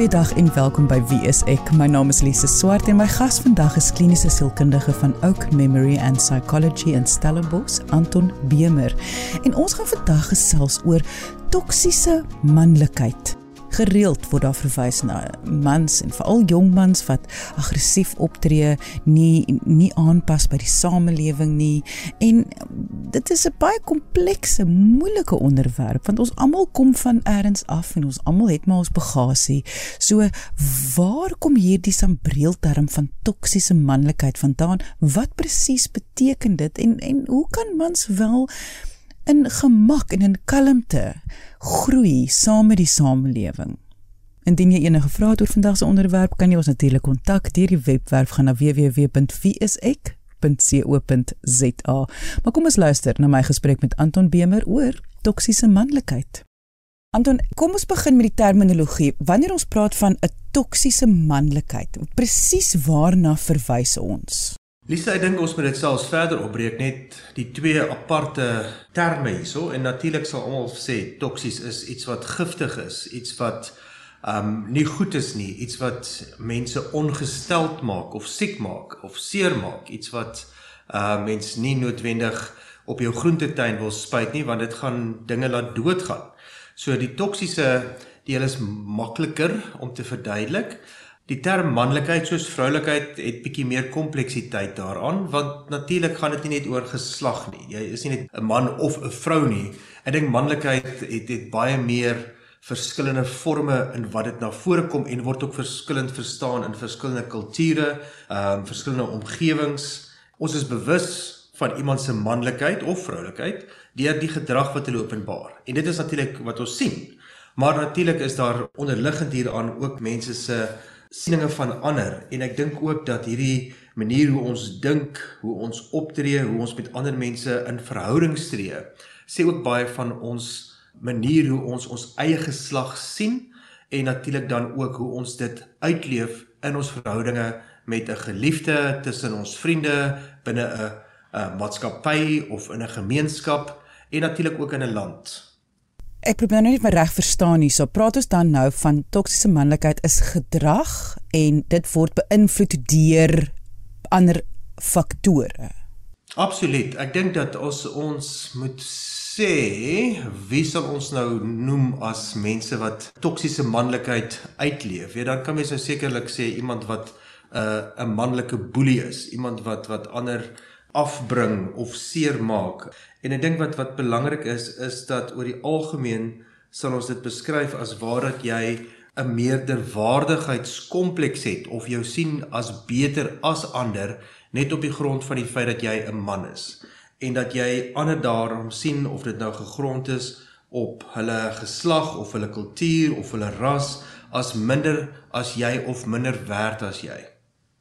Goeiedag en welkom by Wie is ek? My naam is Lise Swart en my gas vandag is kliniese sielkundige van Oak Memory and Psychology in Stellenbosch, Anton Bemer. En ons gaan vandag gesels oor toksiese manlikheid. Gereeld word daar verwys na mans en veral jong mans wat aggressief optree, nie nie aanpas by die samelewing nie. En dit is 'n baie komplekse, moeilike onderwerp want ons almal kom van elders af en ons almal het maar ons bagasie. So waar kom hierdie sambreelterm van toksiese manlikheid vandaan? Wat presies beteken dit en en hoe kan mans wel in gemak en in kalmte groei saam met die samelewing. Indien jy enige vrae het oor vandag se onderwerp, kan jy ons natuurlik kontak deur die webwerf gaan na www.wieisek.co.za. Maar kom ons luister na my gesprek met Anton Bemer oor toksiese manlikheid. Anton, kom ons begin met die terminologie. Wanneer ons praat van 'n toksiese manlikheid, presies waarna verwys ons? Lisa, ek dink ons moet dit selfs verder opbreek net die twee aparte terme hierso en natuurlik sal almal sê toksies is iets wat giftig is, iets wat um nie goed is nie, iets wat mense ongesteld maak of siek maak of seer maak, iets wat uh mens nie noodwendig op jou groentetuin wil spuit nie want dit gaan dinge laat doodgaan. So die toksiese deel is makliker om te verduidelik. Die term manlikheid soos vroulikheid het bietjie meer kompleksiteit daaraan want natuurlik gaan dit nie net oor geslag nie. Jy is nie net 'n man of 'n vrou nie. Ek dink manlikheid het het baie meer verskillende forme in wat dit na vore kom en word ook verskillend verstaan in verskillende kulture, ehm um, verskillende omgewings. Ons is bewus van iemand se manlikheid of vroulikheid deur die gedrag wat hulle openbaar. En dit is natuurlik wat ons sien. Maar natuurlik is daar onderliggend hieraan ook mense se sieninge van ander en ek dink ook dat hierdie manier hoe ons dink, hoe ons optree, hoe ons met ander mense in verhoudings tree, sê ook baie van ons manier hoe ons ons eie geslag sien en natuurlik dan ook hoe ons dit uitleef in ons verhoudinge met 'n geliefde, tussen ons vriende, binne 'n maatskappy of in 'n gemeenskap en natuurlik ook in 'n land. Ek probeer nou net my reg verstaan hierso. Praat ons dan nou van toksiese manlikheid is gedrag en dit word beïnvloed deur ander faktore. Absoluut. Ek dink dat ons ons moet sê wie sal ons nou noem as mense wat toksiese manlikheid uitleef. Ja, dan kan mens nou sekerlik sê iemand wat 'n uh, 'n manlike boelie is, iemand wat wat ander afbring of seermaak. En ek dink wat wat belangrik is is dat oor die algemeen sal ons dit beskryf as waar dat jy 'n meerderwaardigheidskompleks het of jou sien as beter as ander net op die grond van die feit dat jy 'n man is en dat jy ander daarom sien of dit nou gegrond is op hulle geslag of hulle kultuur of hulle ras as minder as jy of minder werd as jy.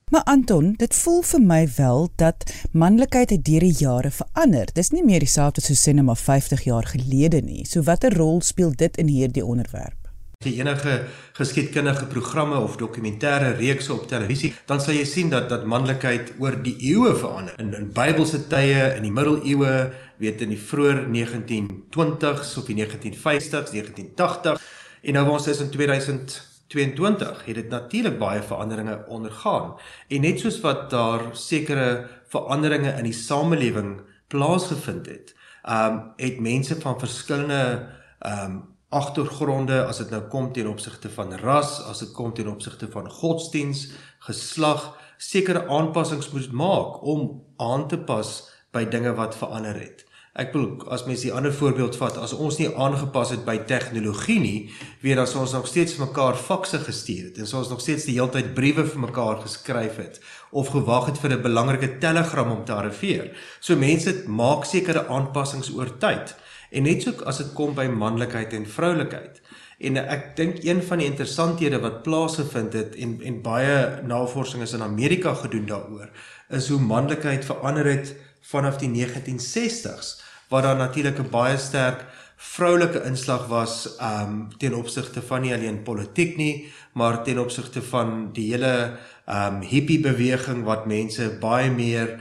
Maar Anton, dit voel vir my wel dat manlikheid het deur die jare verander. Dis nie meer dieselfde soos sê net maar 50 jaar gelede nie. So watter rol speel dit in hierdie onderwerp? Die enige geskiedkundige programme of dokumentêre reekse op televisie, dan sal jy sien dat dat manlikheid oor die eeue verander. In in Bybelse tye, in die middeleeue, weet in die vroeë 1920s of die 1950s, 1980 en nou ons is in 2000 22 het dit natuurlik baie veranderinge ondergaan en net soos wat daar sekere veranderinge in die samelewing plaasgevind het, ehm um, het mense van verskillende ehm um, agtergronde as dit nou kom teen opsigte van ras, as dit kom teen opsigte van godsdiens, geslag, sekere aanpassings moet maak om aan te pas by dinge wat verander het. Ek wil as mens die ander voorbeeld vat, as ons nie aangepas het by tegnologie nie, weet dan sou ons nog steeds vir mekaar fakse gestuur het en sou ons nog steeds die hele tyd briewe vir mekaar geskryf het of gewag het vir 'n belangrike telegram om te arriveer. So mense maak sekere aanpassings oor tyd. En net so as dit kom by manlikheid en vroulikheid. En ek dink een van die interessanthede wat plaasgevind het en en baie navorsing is in Amerika gedoen daaroor, is hoe manlikheid verander het vanaf die 1960s waar daar natuurlik 'n baie sterk vroulike inslag was um ten opsigte van nie alleen politiek nie, maar ten opsigte van die hele um hippie beweging wat mense baie meer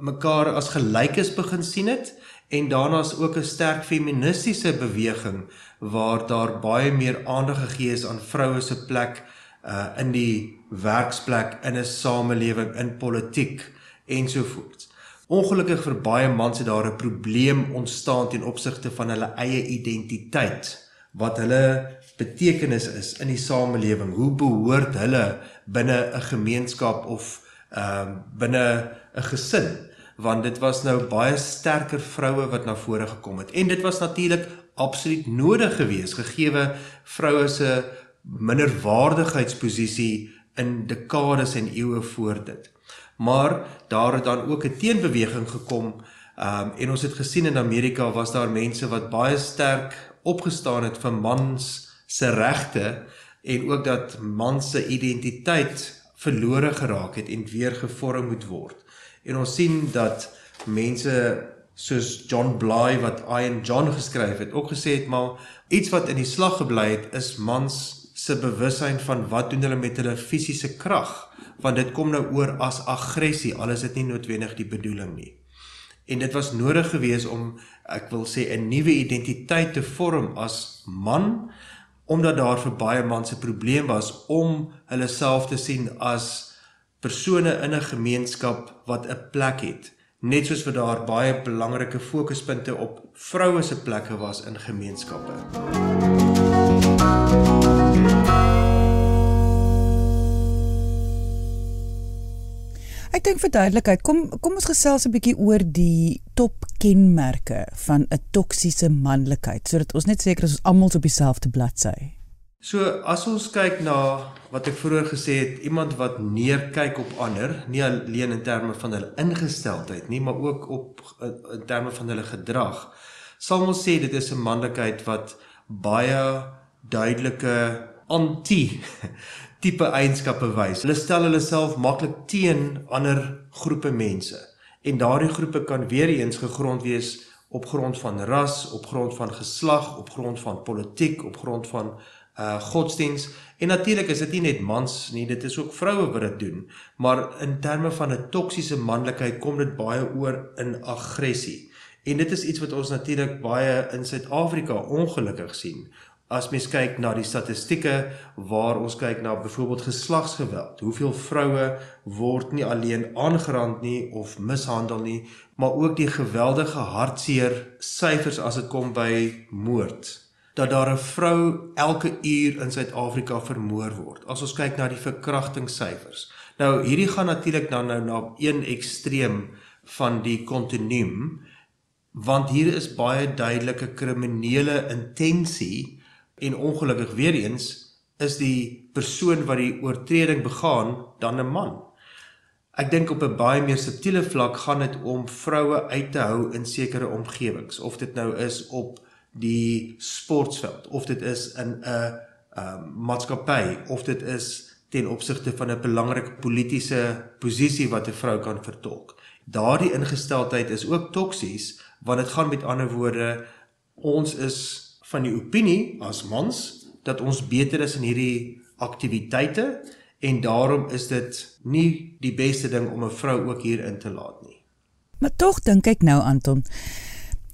mekaar as gelykes begin sien het En daarna is ook 'n sterk feministiese beweging waar daar baie meer aandag gegee is aan vroue se plek uh in die werksplek, in 'n samelewing, in politiek ensovoorts. Ongelukkig vir baie mans het daar 'n probleem ontstaan ten opsigte van hulle eie identiteit, wat hulle betekenis is in die samelewing. Hoe behoort hulle binne 'n gemeenskap of ehm uh, binne 'n gesin? want dit was nou baie sterker vroue wat na vore gekom het en dit was natuurlik absoluut nodig geweest gegeewe vroue se minderwaardigheidsposisie in dekades en eeue voor dit. Maar daar het dan ook 'n teenbeweging gekom um, en ons het gesien in Amerika was daar mense wat baie sterk opgestaan het vir mans se regte en ook dat mans se identiteit verlore geraak het en weer gevorm moet word. En ons sien dat mense soos John Bly wat I and John geskryf het, ook gesê het maar iets wat in die slag gebly het is mans se bewussyn van wat doen hulle met hulle fisiese krag, want dit kom nou oor as aggressie, al is dit nie noodwendig die bedoeling nie. En dit was nodig geweest om ek wil sê 'n nuwe identiteit te vorm as man omdat daar vir baie mans 'n probleem was om hulle self te sien as persone in 'n gemeenskap wat 'n plek het. Net soos wat daar baie belangrike fokuspunte op vroue se plekke was in gemeenskappe. Ek dink vir duidelikheid, kom kom ons gesels 'n bietjie oor die top kenmerke van 'n toksiese manlikheid sodat ons net seker is ons almal op dieselfde bladsy. So as ons kyk na wat ek vroeër gesê het, iemand wat neerkyk op ander, nie alleen in terme van hulle ingesteldheid nie, maar ook op in terme van hulle gedrag, sal ons sê dit is 'n manlikheid wat baie duidelike anti tipe eienskappe wys. Hulle stel hulle self maklik teen ander groepe mense. En daardie groepe kan weer eens gegrond wees op grond van ras, op grond van geslag, op grond van politiek, op grond van uh godsdiens en natuurlik is dit nie net mans nie dit is ook vroue wat dit doen maar in terme van 'n toksiese manlikheid kom dit baie oor in aggressie en dit is iets wat ons natuurlik baie in Suid-Afrika ongelukkig sien as mens kyk na die statistieke waar ons kyk na byvoorbeeld geslagsgeweld hoeveel vroue word nie alleen aangerand nie of mishandel nie maar ook die geweldige hartseer syfers as dit kom by moord dat daar 'n vrou elke uur in Suid-Afrika vermoor word. As ons kyk na die verkrachtingssyfers. Nou hierdie gaan natuurlik dan nou na een ekstreem van die kontinuum want hier is baie duidelike kriminele intensie en ongelukkig weer eens is die persoon wat die oortreding begaan dan 'n man. Ek dink op 'n baie meer subtiele vlak gaan dit om vroue uit te hou in sekere omgewings of dit nou is op die sportveld of dit is in 'n ehm, maatskappy of dit is ten opsigte van 'n belangrike politieke posisie wat 'n vrou kan vertolk. Daardie ingesteldheid is ook toksies want dit gaan met ander woorde ons is van die opinie as mans dat ons beter is in hierdie aktiwiteite en daarom is dit nie die beste ding om 'n vrou ook hier in te laat nie. Maar tog dink ek nou Anton,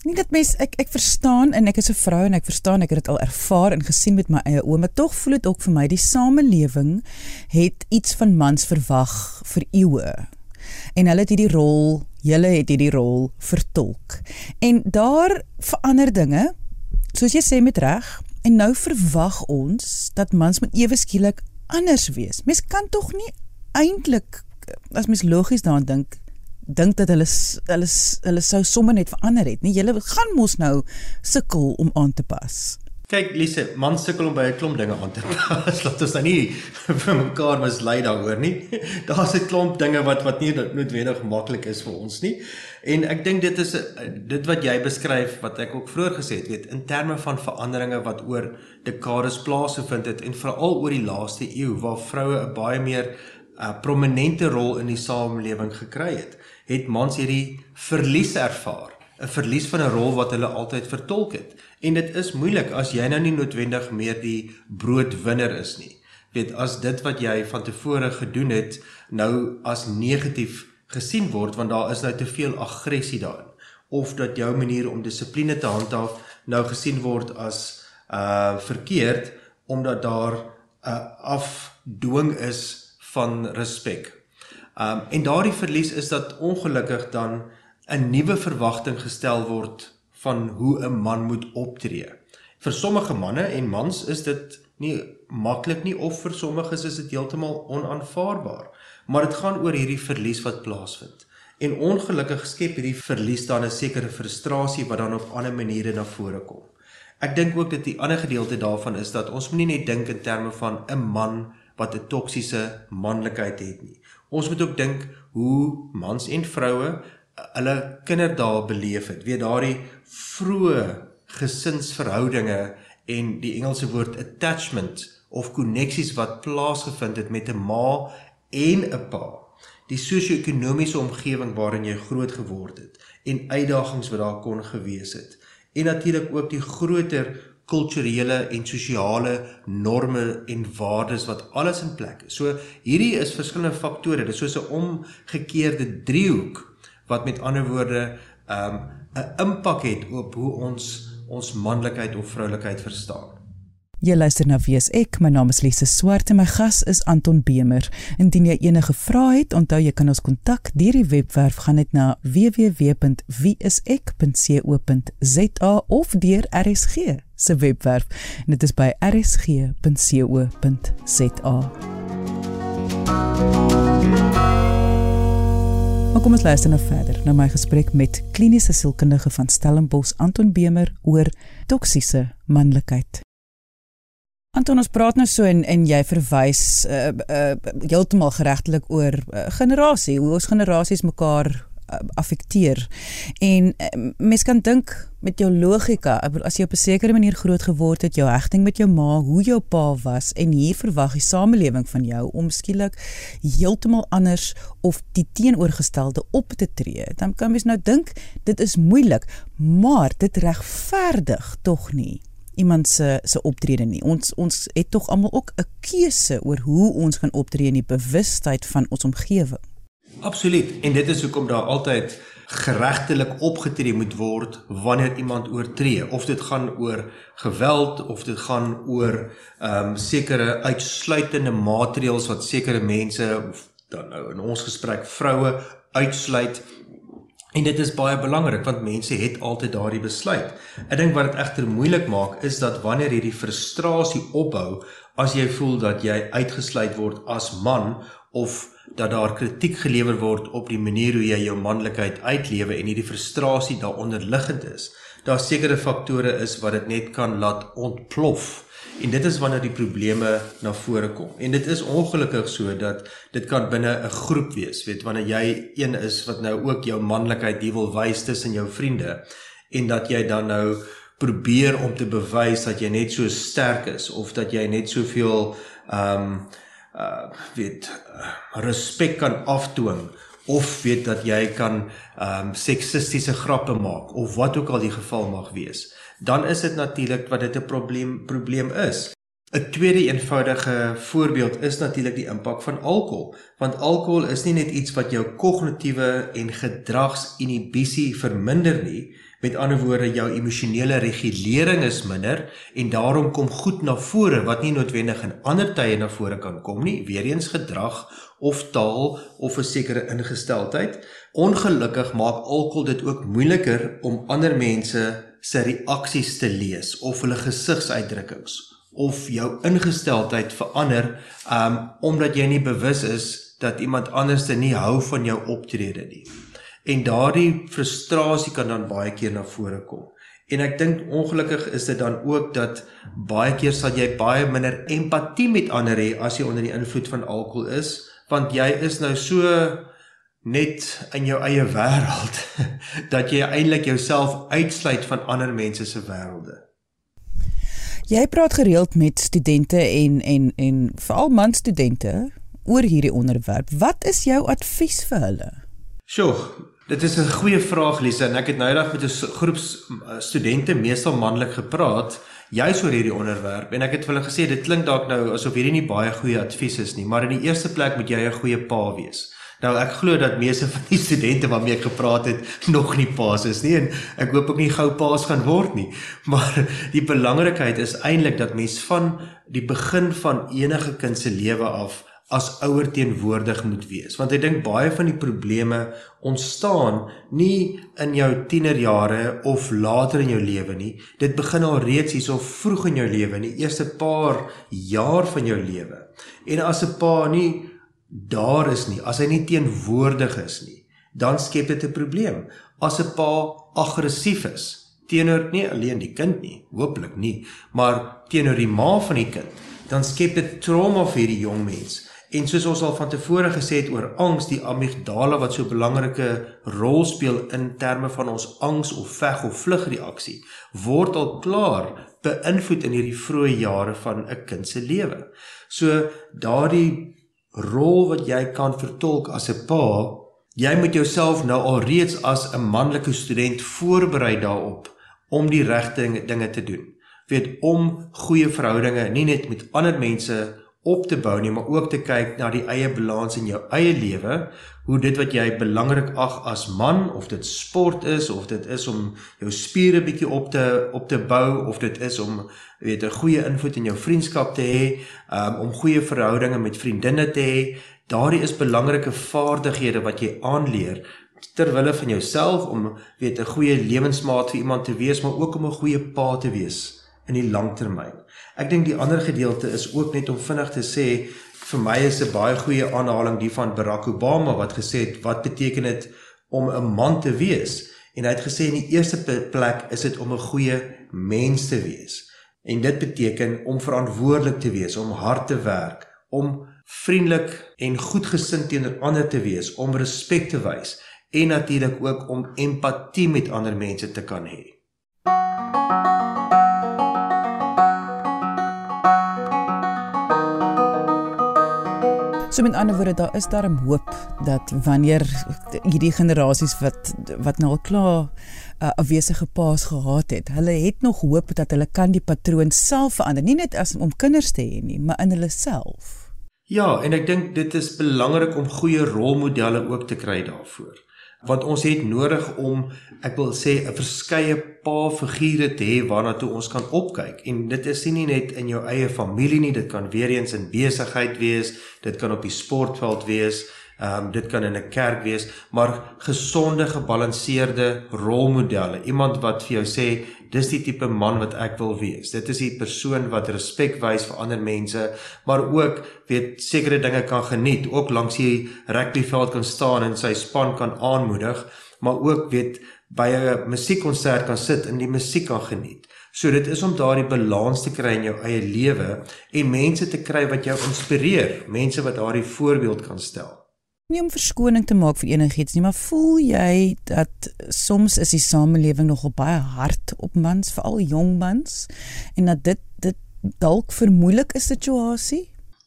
Nie dat mens ek ek verstaan en ek is 'n vrou en ek verstaan ek het dit al ervaar en gesien met my eie oë, maar tog voel dit ook vir my die samelewing het iets van mans verwag vir eeue. En hulle het hierdie rol, julle het hierdie rol vertolk. En daar verander dinge, soos jy sê met reg, en nou verwag ons dat mans moet ewe skielik anders wees. Mens kan tog nie eintlik as mens logies daaraan dink dink dat hulle hulle hulle sou sommer net verander het. Nee, julle gaan mos nou sukkel om aan te pas. Kyk, Lise, man sukkel om by 'n klomp dinge aan te pas. Laat ons dan nie vir mekaar mislei daaroor nie. Daar's 'n klomp dinge wat wat nie noodwendig maklik is vir ons nie. En ek dink dit is dit wat jy beskryf wat ek ook vroeër gesê het, weet, in terme van veranderinge wat oor dekades plaasgevind het en veral oor die laaste eeu waar vroue 'n baie meer 'n uh, prominente rol in die samelewing gekry het het mans hierdie verlies ervaar, 'n verlies van 'n rol wat hulle altyd vertolk het. En dit is moeilik as jy nou nie noodwendig meer die broodwinner is nie. Weet as dit wat jy van tevore gedoen het nou as negatief gesien word want daar is nou te veel aggressie daarin of dat jou manier om dissipline te handhaaf nou gesien word as uh verkeerd omdat daar 'n uh, afdwing is van respek. Um en daardie verlies is dat ongelukkig dan 'n nuwe verwagting gestel word van hoe 'n man moet optree. Vir sommige manne en mans is dit nie maklik nie of vir sommiges is dit heeltemal onaanvaarbaar. Maar dit gaan oor hierdie verlies wat plaasvind. En ongelukkig skep hierdie verlies dan 'n sekere frustrasie wat dan op ander maniere na vore kom. Ek dink ook dat die ander gedeelte daarvan is dat ons moenie net dink in terme van 'n man wat 'n toksiese manlikheid het nie. Ons moet ook dink hoe mans en vroue hulle kinderdae beleef het. Weet daardie vroeë gesinsverhoudinge en die Engelse woord attachment of koneksies wat plaasgevind het met 'n ma en 'n pa. Die sosio-ekonomiese omgewing waarin jy groot geword het en uitdagings wat daar kon gewees het. En natuurlik ook die groter kulturele en sosiale norme en waardes wat alles in plek is. So hierdie is verskillende faktore. Dit is soos 'n omgekeerde driehoek wat met ander woorde ehm, 'n um, impak het op hoe ons ons manlikheid of vroulikheid verstaan. Jy luister na Wie is ek? My naam is Lise Swart en my gas is Anton Bemer. Indien jy enige vrae het, onthou jy kan ons kontak deur die webwerf gaan net na www.wieisek.co.za of deur RSG se webwerf. En dit is by rsg.co.za. Maar kom ons luister nou verder na my gesprek met kliniese sielkundige van Stellenbosch Anton Bemer oor toksiese manlikheid. Anton ons praat nou so en en jy verwys uh, uh heeltemal geregtelik oor uh, generasie, hoe ons generasies mekaar affekteer. En uh, mens kan dink met jou logika, as jy op 'n sekere manier groot geword het, jou hegting met jou ma, hoe jou pa was en hier verwag die samelewing van jou om skielik heeltemal anders of die teenoorgestelde op te tree. Dan kan mens nou dink dit is moeilik, maar dit regverdig tog nie iemand se se optrede nie. Ons ons het tog almal ook 'n keuse oor hoe ons gaan optree in die bewustheid van ons omgewing. Absoluut. En dit is hoekom daar altyd geregtelik opgetree moet word wanneer iemand oortree of dit gaan oor geweld of dit gaan oor ehm um, sekere uitsluitende maatreëls wat sekere mense of dan nou in ons gesprek vroue uitsluit En dit is baie belangrik want mense het altyd daardie besluit. Ek dink wat dit egter moeilik maak is dat wanneer hierdie frustrasie opbou, as jy voel dat jy uitgesluit word as man of dat daar kritiek gelewer word op die manier hoe jy jou manlikheid uitlewe en hierdie frustrasie daaronder liggend is, daar sekere faktore is wat dit net kan laat ontplof. En dit is wanneer die probleme na vore kom. En dit is ongelukkig so dat dit kan binne 'n groep wees. Weet wanneer jy een is wat nou ook jou manlikheid die wil wys tussen jou vriende en dat jy dan nou probeer om te bewys dat jy net so sterk is of dat jy net soveel ehm um, uh weet uh, respek kan afdwing of weet dat jy kan ehm um, seksistiese grappe maak of wat ook al die geval mag wees dan is dit natuurlik wat dit 'n probleem probleem is. 'n Tweede eenvoudige voorbeeld is natuurlik die impak van alkohol, want alkohol is nie net iets wat jou kognitiewe en gedragsinhibisie verminder nie, met ander woorde jou emosionele regulering is minder en daarom kom goed na vore wat nie noodwendig in ander tye na vore kan kom nie, weer eens gedrag of taal of 'n sekere ingesteldheid. Ongelukkig maak alkohol dit ook moeiliker om ander mense se reaksies te lees of hulle gesigsuitdrukkings of jou ingesteldheid verander um omdat jy nie bewus is dat iemand anders nie hou van jou optrede nie. En daardie frustrasie kan dan baie keer na vore kom. En ek dink ongelukkig is dit dan ook dat baie keer sal jy baie minder empatie met ander hê as jy onder die invloed van alkohol is, want jy is nou so net in jou eie wêreld dat jy eintlik jouself uitsluit van ander mense se wêrelde. Jy praat gereeld met studente en en en veral man studente oor hierdie onderwerp. Wat is jou advies vir hulle? Sjoe, dit is 'n goeie vraag Lisa en ek het nou eendag met 'n groep studente meestal manlik gepraat juis oor hierdie onderwerp en ek het vir hulle gesê dit klink dalk nou asof hierdie nie baie goeie advies is nie, maar in die eerste plek moet jy 'n goeie pa wees. Nou ek glo dat meeste van die studente waarmee ek gepraat het nog nie paas is nie en ek hoop ook nie gou paas gaan word nie. Maar die belangrikheid is eintlik dat mens van die begin van enige kind se lewe af as ouer teenwoordig moet wees. Want ek dink baie van die probleme ontstaan nie in jou tienerjare of later in jou lewe nie. Dit begin al reeds hierso vroeg in jou lewe in die eerste paar jaar van jou lewe. En as 'n pa nie daar is nie as hy nie teenwoordig is nie dan skep dit 'n probleem. As 'n pa aggressief is teenoor nie alleen die kind nie hooplik nie maar teenoor die ma van die kind dan skep dit trauma vir hierdie jong mens En soos ons al van tevore gesê het oor angs, die amygdala wat so 'n belangrike rol speel in terme van ons angs of veg of vlug reaksie, word al klaar beïnvloed in hierdie vroeë jare van 'n kind se lewe. So daardie rol wat jy kan vertolk as 'n pa, jy moet jouself nou al reeds as 'n manlike student voorberei daarop om die regte dinge te doen. Weet om goeie verhoudinge nie net met ander mense op te bou nie, maar ook te kyk na die eie balans in jou eie lewe, hoe dit wat jy belangrik ag as man of dit sport is of dit is om jou spiere bietjie op te op te bou of dit is om weet 'n goeie invloed in jou vriendskap te hê, um, om goeie verhoudinge met vriendinne te hê, daardie is belangrike vaardighede wat jy aanleer ter wille van jouself om weet 'n goeie lewensmaat vir iemand te wees, maar ook om 'n goeie pa te wees in die langtermyn. Ek dink die ander gedeelte is ook net om vinnig te sê vir my is 'n baie goeie aanhaling die van Barack Obama wat gesê het wat beteken dit om 'n man te wees? En hy het gesê in die eerste plek is dit om 'n goeie mens te wees. En dit beteken om verantwoordelik te wees, om hard te werk, om vriendelik en goedgesind teenoor ander te wees, om respek te wys en natuurlik ook om empatie met ander mense te kan hê. So met ander woorde daar is daar 'n hoop dat wanneer hierdie generasies wat wat nou al klaar 'n uh, afwesige paas gehad het, hulle het nog hoop dat hulle kan die patroon self verander, nie net as om kinders te hê nie, maar in hulle self. Ja, en ek dink dit is belangrik om goeie rolmodelle ook te kry daarvoor want ons het nodig om ek wil sê 'n verskeie pa figure te hê waarna toe ons kan opkyk. En dit is nie net in jou eie familie nie dit kan weer eens in besigheid wees dit kan op die sportveld wees Ehm um, dit kan in 'n kerk wees, maar gesonde, gebalanseerde rolmodelle. Iemand wat vir jou sê, dis die tipe man wat ek wil wees. Dit is die persoon wat respek wys vir ander mense, maar ook weet sekere dinge kan geniet, ook langs die rugbyveld kan staan en sy span kan aanmoedig, maar ook weet by 'n musiekkonsert kan sit en die musiek kan geniet. So dit is om daardie balans te kry in jou eie lewe en mense te kry wat jou inspireer, mense wat daardie voorbeeld kan stel nie om verskoning te maak vir enigiets nie, maar voel jy dat soms is die samelewing nogal baie hard op mans, veral jong mans en dat dit dit dalk vermoeilik is situasie?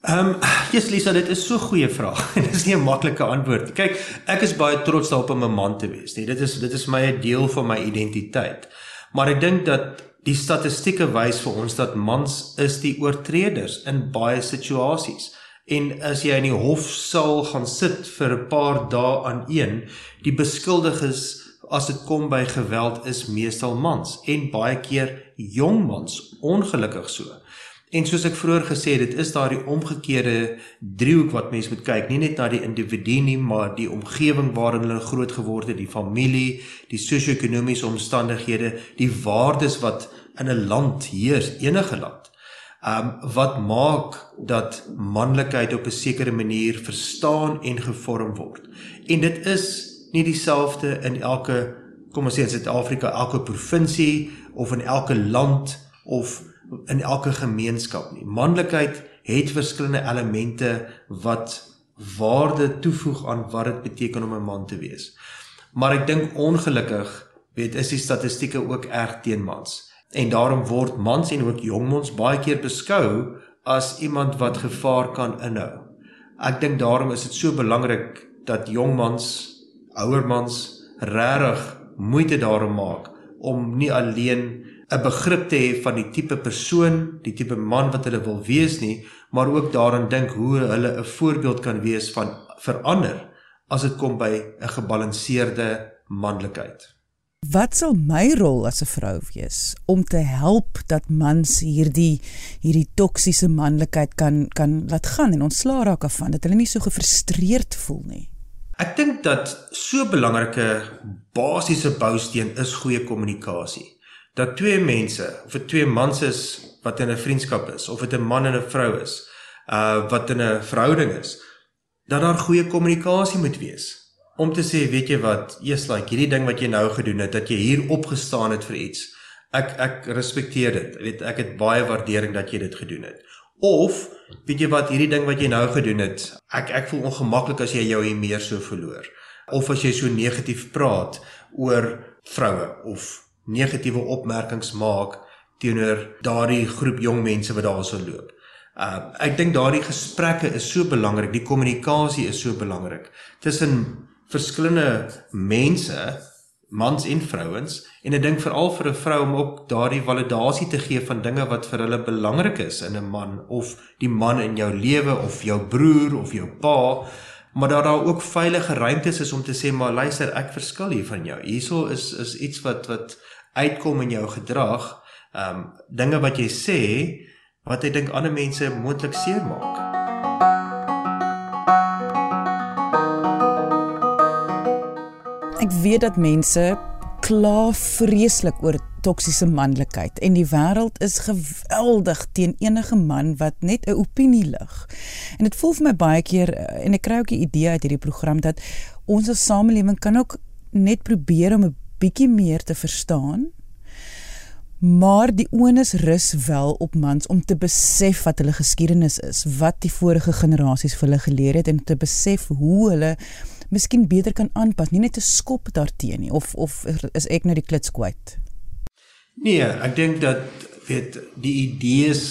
Ehm, um, Jesus Lisa, dit is so 'n goeie vraag. dit is nie 'n maklike antwoord. Kyk, ek is baie trots daarop om 'n man te wees, nee. Dit is dit is my 'n deel van my identiteit. Maar ek dink dat die statistieke wys vir ons dat mans is die oortreders in baie situasies. En as jy in die hofsaal gaan sit vir 'n paar dae aan een, die beskuldiges as dit kom by geweld is meestal mans en baie keer jong mans, ongelukkig so. En soos ek vroeër gesê het, dit is daardie omgekeerde driehoek wat mens moet kyk, nie net na die individu nie, maar die omgewing waarin hulle groot geword het, die familie, die sosio-ekonomiese omstandighede, die waardes wat in 'n land heers, enige land um wat maak dat manlikheid op 'n sekere manier verstaan en gevorm word. En dit is nie dieselfde in elke kom ons sê in Suid-Afrika, elke provinsie of in elke land of in elke gemeenskap nie. Manlikheid het verskillende elemente wat waarde toevoeg aan wat dit beteken om 'n man te wees. Maar ek dink ongelukkig weet is die statistieke ook erg teen mans en daarom word mans en ook jong mans baie keer beskou as iemand wat gevaar kan inhou. Ek dink daarom is dit so belangrik dat jong mans, ouer mans regtig moeite daarom maak om nie alleen 'n begrip te hê van die tipe persoon, die tipe man wat hulle wil wees nie, maar ook daaraan dink hoe hulle 'n voorbeeld kan wees van verander as dit kom by 'n gebalanseerde manlikheid. Wat sal my rol as 'n vrou wees om te help dat mans hierdie hierdie toksiese manlikheid kan kan laat gaan en ontslaa raak van dat hulle nie so gefrustreerd voel nie. Ek dink dat so 'n belangrike basiese bousteen is goeie kommunikasie. Dat twee mense, of dit twee mans is wat in 'n vriendskap is of dit 'n man en 'n vrou is, uh wat in 'n verhouding is, dat daar goeie kommunikasie moet wees. Om te sê, weet jy wat, eers like hierdie ding wat jy nou gedoen het, dat jy hier opgestaan het vir iets. Ek ek respekteer dit. Weet ek het baie waardering dat jy dit gedoen het. Of weet jy wat hierdie ding wat jy nou gedoen het, ek ek voel ongemaklik as jy jou hier meer so verloor. Of as jy so negatief praat oor vroue of negatiewe opmerkings maak teenoor daardie groep jong mense wat daar so loop. Uh ek dink daardie gesprekke is so belangrik, die kommunikasie is so belangrik tussen verskillende mense mans en vrouens en ek dink veral vir 'n vrou om ook daardie validasie te gee van dinge wat vir hulle belangrik is in 'n man of die man in jou lewe of jou broer of jou pa maar dat daar ook veilige ruimtes is om te sê maar luister ek verskil hier van jou. Hierso is is iets wat wat uitkom in jou gedrag ehm um, dinge wat jy sê wat ek dink ander mense moontlik seermaak Ek weet dat mense kla vreeslik oor toksiese manlikheid en die wêreld is geweldig teen enige man wat net 'n opinie lig. En dit voel vir my baie keer eh, en ek kry ook die idee uit hierdie program dat ons as samelewing kan ook net probeer om 'n bietjie meer te verstaan. Maar die onus rus wel op mans om te besef wat hulle geskiedenis is, wat die vorige generasies vir hulle geleer het en te besef hoe hulle miskien beter kan aanpas, nie net te skop daarteenoor nie of of is ek nou die klits kwyt? Nee, ek dink dat weet die idees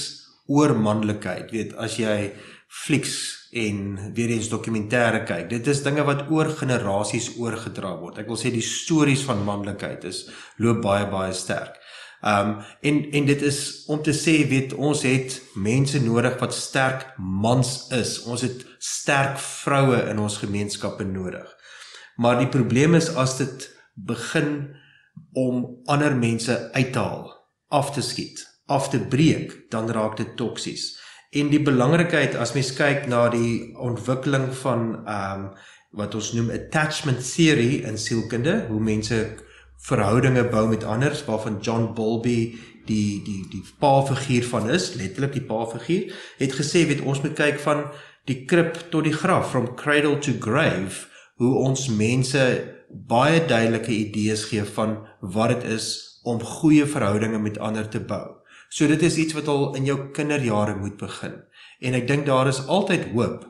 oor manlikheid, weet as jy flieks en weer eens dokumentêre kyk. Dit is dinge wat oor generasies oorgedra word. Ek wil sê die stories van manlikheid is loop baie baie sterk. Um en en dit is om te sê weet ons het mense nodig wat sterk mans is. Ons het sterk vroue in ons gemeenskappe nodig. Maar die probleem is as dit begin om ander mense uit te haal, af te skiet, af te breek, dan raak dit toksies. En die belangrikheid as mens kyk na die ontwikkeling van um wat ons noem attachment theory in sielkunde, hoe mense verhoudinge bou met ander waarvan John Bowlby die die die pa-figuur van is, letterlik die pa-figuur, het gesê weet ons moet kyk van die krib tot die graf, from cradle to grave, hoe ons mense baie duidelike idees gee van wat dit is om goeie verhoudinge met ander te bou. So dit is iets wat al in jou kinderjare moet begin. En ek dink daar is altyd hoop,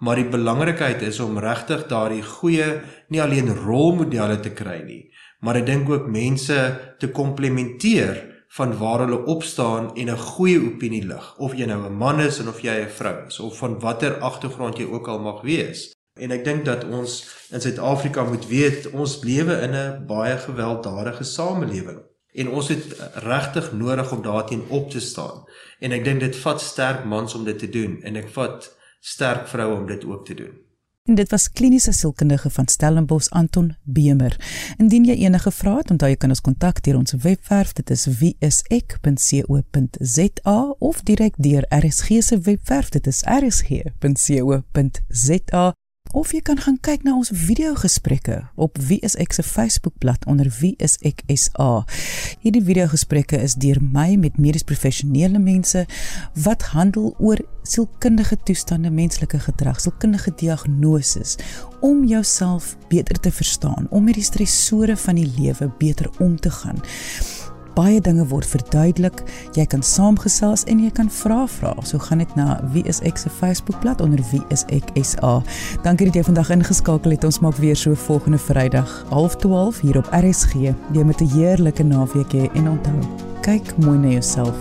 maar die belangrikheid is om regtig daardie goeie nie alleen rolmodelle te kry nie, maar ek dink ook mense te komplementeer van waar hulle opstaan en 'n goeie opinie lig of jy nou 'n man is en of jy 'n vrou is of van watter agtergrond jy ook al mag wees. En ek dink dat ons in Suid-Afrika moet weet ons lewe in 'n baie gewelddadige samelewing en ons het regtig nodig om daarteen op te staan. En ek dink dit vat sterk mans om dit te doen en ek vat sterk vroue om dit ook te doen. En dit was kliniese sielkundige van Stellenbosch Anton Bemer. Indien jy enige vrae het, onthou jy kan ons kontak deur ons webwerf. Dit is wieisek.co.za of direk deur RSG se webwerf. Dit is rsg.co.za of jy kan gaan kyk na ons video-gesprekke op Wie is ek se Facebookblad onder Wie is ek SA. Hierdie video-gesprekke is deur my met medies professionele mense wat handel oor sielkundige toestande, menslike gedrag, sielkundige diagnoses om jouself beter te verstaan, om met die stresore van die lewe beter om te gaan baie dinge word verduidelik. Jy kan saamgesels en jy kan vra vra. So gaan dit na Wie is ek se Facebookblad onder Wie is ek SA. Dankie dat jy vandag ingeskakel het. Ons maak weer so volgende Vrydag 12:30 hier op RSG. Jy met 'n heerlike naweek hê en onthou, kyk mooi na jouself.